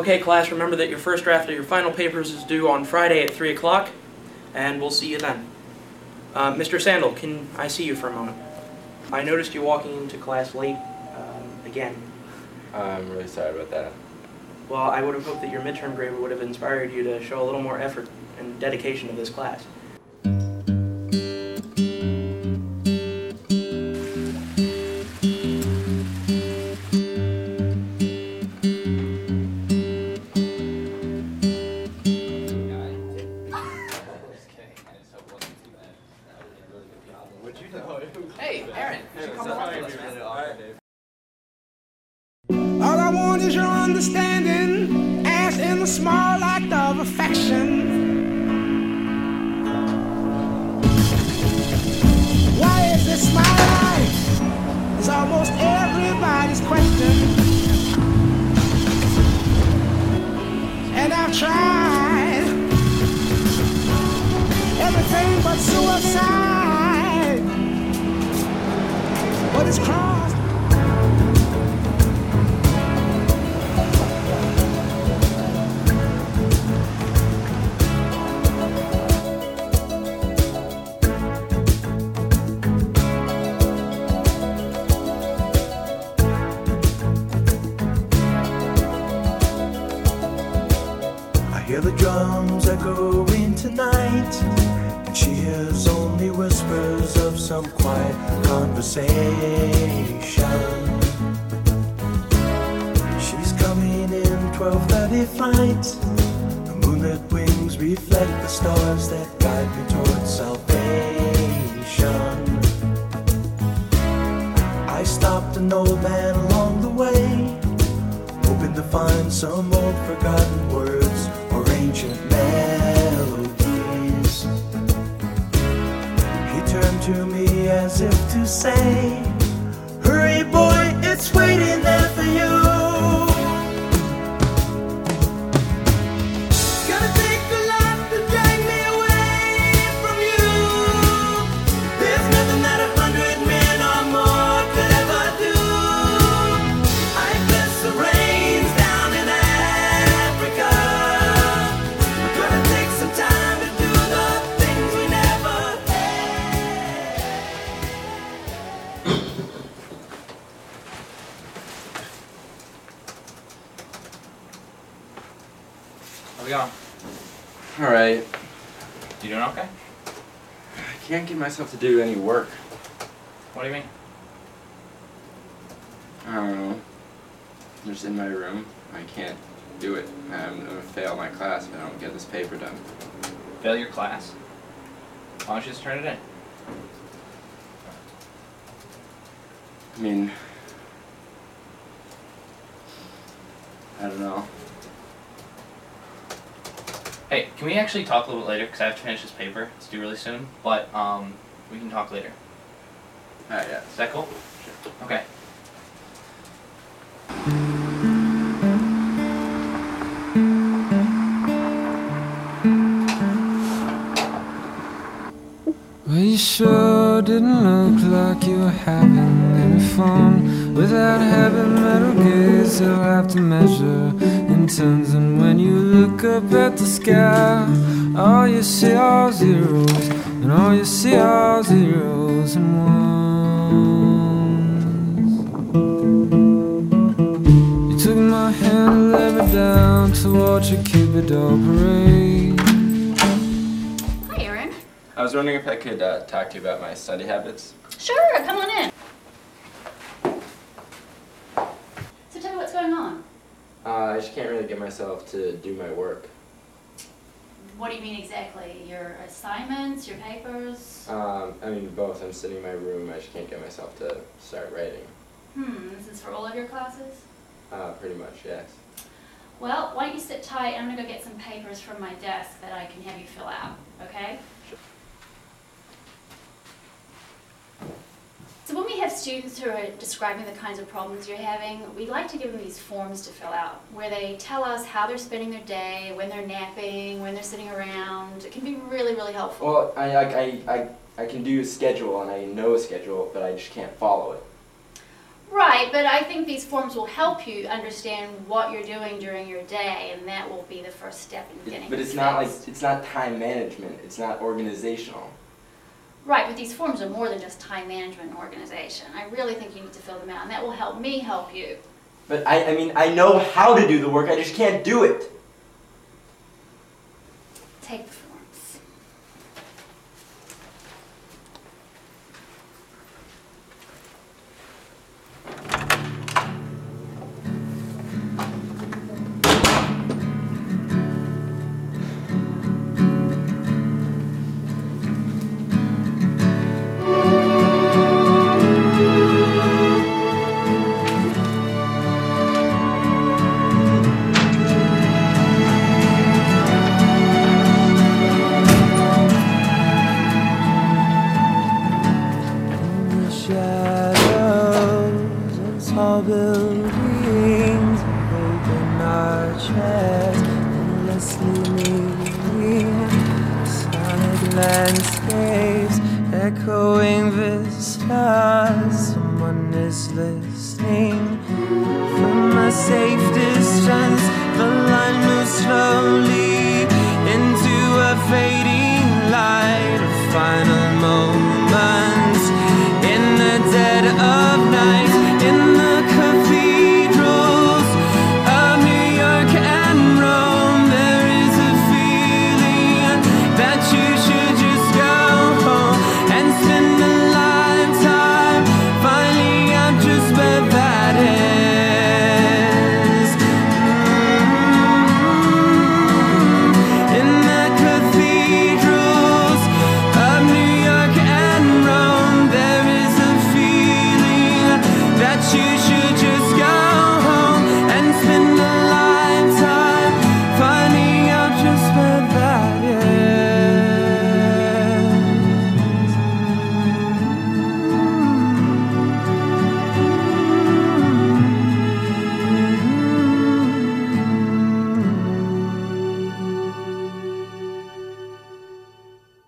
Okay, class, remember that your first draft of your final papers is due on Friday at 3 o'clock, and we'll see you then. Uh, Mr. Sandel, can I see you for a moment? I noticed you walking into class late um, again. I'm really sorry about that. Well, I would have hoped that your midterm grade would have inspired you to show a little more effort and dedication to this class. Act of affection. Why is this my life? It's almost everybody's question. And I've tried everything but suicide. But it's crossed. Drums echoing tonight, and she hears only whispers of some quiet conversation. She's coming in 12:30 flight. The moonlit wings reflect the stars that guide me towards salvation. I stopped an old man along the way hoping to find some old forgotten words melodies. He turned to me as if to say, Alright. You doing okay? I can't get myself to do any work. What do you mean? I don't know. I'm just in my room. I can't do it. I'm gonna fail my class if I don't get this paper done. Fail your class? Why don't you just turn it in? I mean, I don't know. Hey, can we actually talk a little bit later? Because I have to finish this paper. It's due really soon. But um, we can talk later. Alright, yeah. Is that cool? Okay. Well, you sure didn't look like you were having any fun Without having metal gaze, they'll have to measure in tons And when you look up at the sky All you see are zeros And all you see are zeros and ones You took my hand and led me down To watch a Cupid parade Hi, Aaron. I was wondering if I could uh, talk to you about my study habits. Sure, come on in. So tell me what's going on. Uh, I just can't really get myself to do my work. What do you mean exactly? Your assignments, your papers? Um, I mean, both. I'm sitting in my room. I just can't get myself to start writing. Hmm, this is for all of your classes? Uh, pretty much, yes. Well, why don't you sit tight? I'm gonna go get some papers from my desk that I can have you fill out, okay? So when we have students who are describing the kinds of problems you're having, we like to give them these forms to fill out, where they tell us how they're spending their day, when they're napping, when they're sitting around. It can be really, really helpful. Well, I, I, I, I, can do a schedule and I know a schedule, but I just can't follow it. Right, but I think these forms will help you understand what you're doing during your day, and that will be the first step in getting. It- getting but it's not like it's not time management. It's not organizational. Right, but these forms are more than just time management and organization. I really think you need to fill them out, and that will help me help you. But I, I mean, I know how to do the work. I just can't do it. Take the landscapes, echoing vistas. Someone is listening from a safe distance. The line moves slowly into a fading light.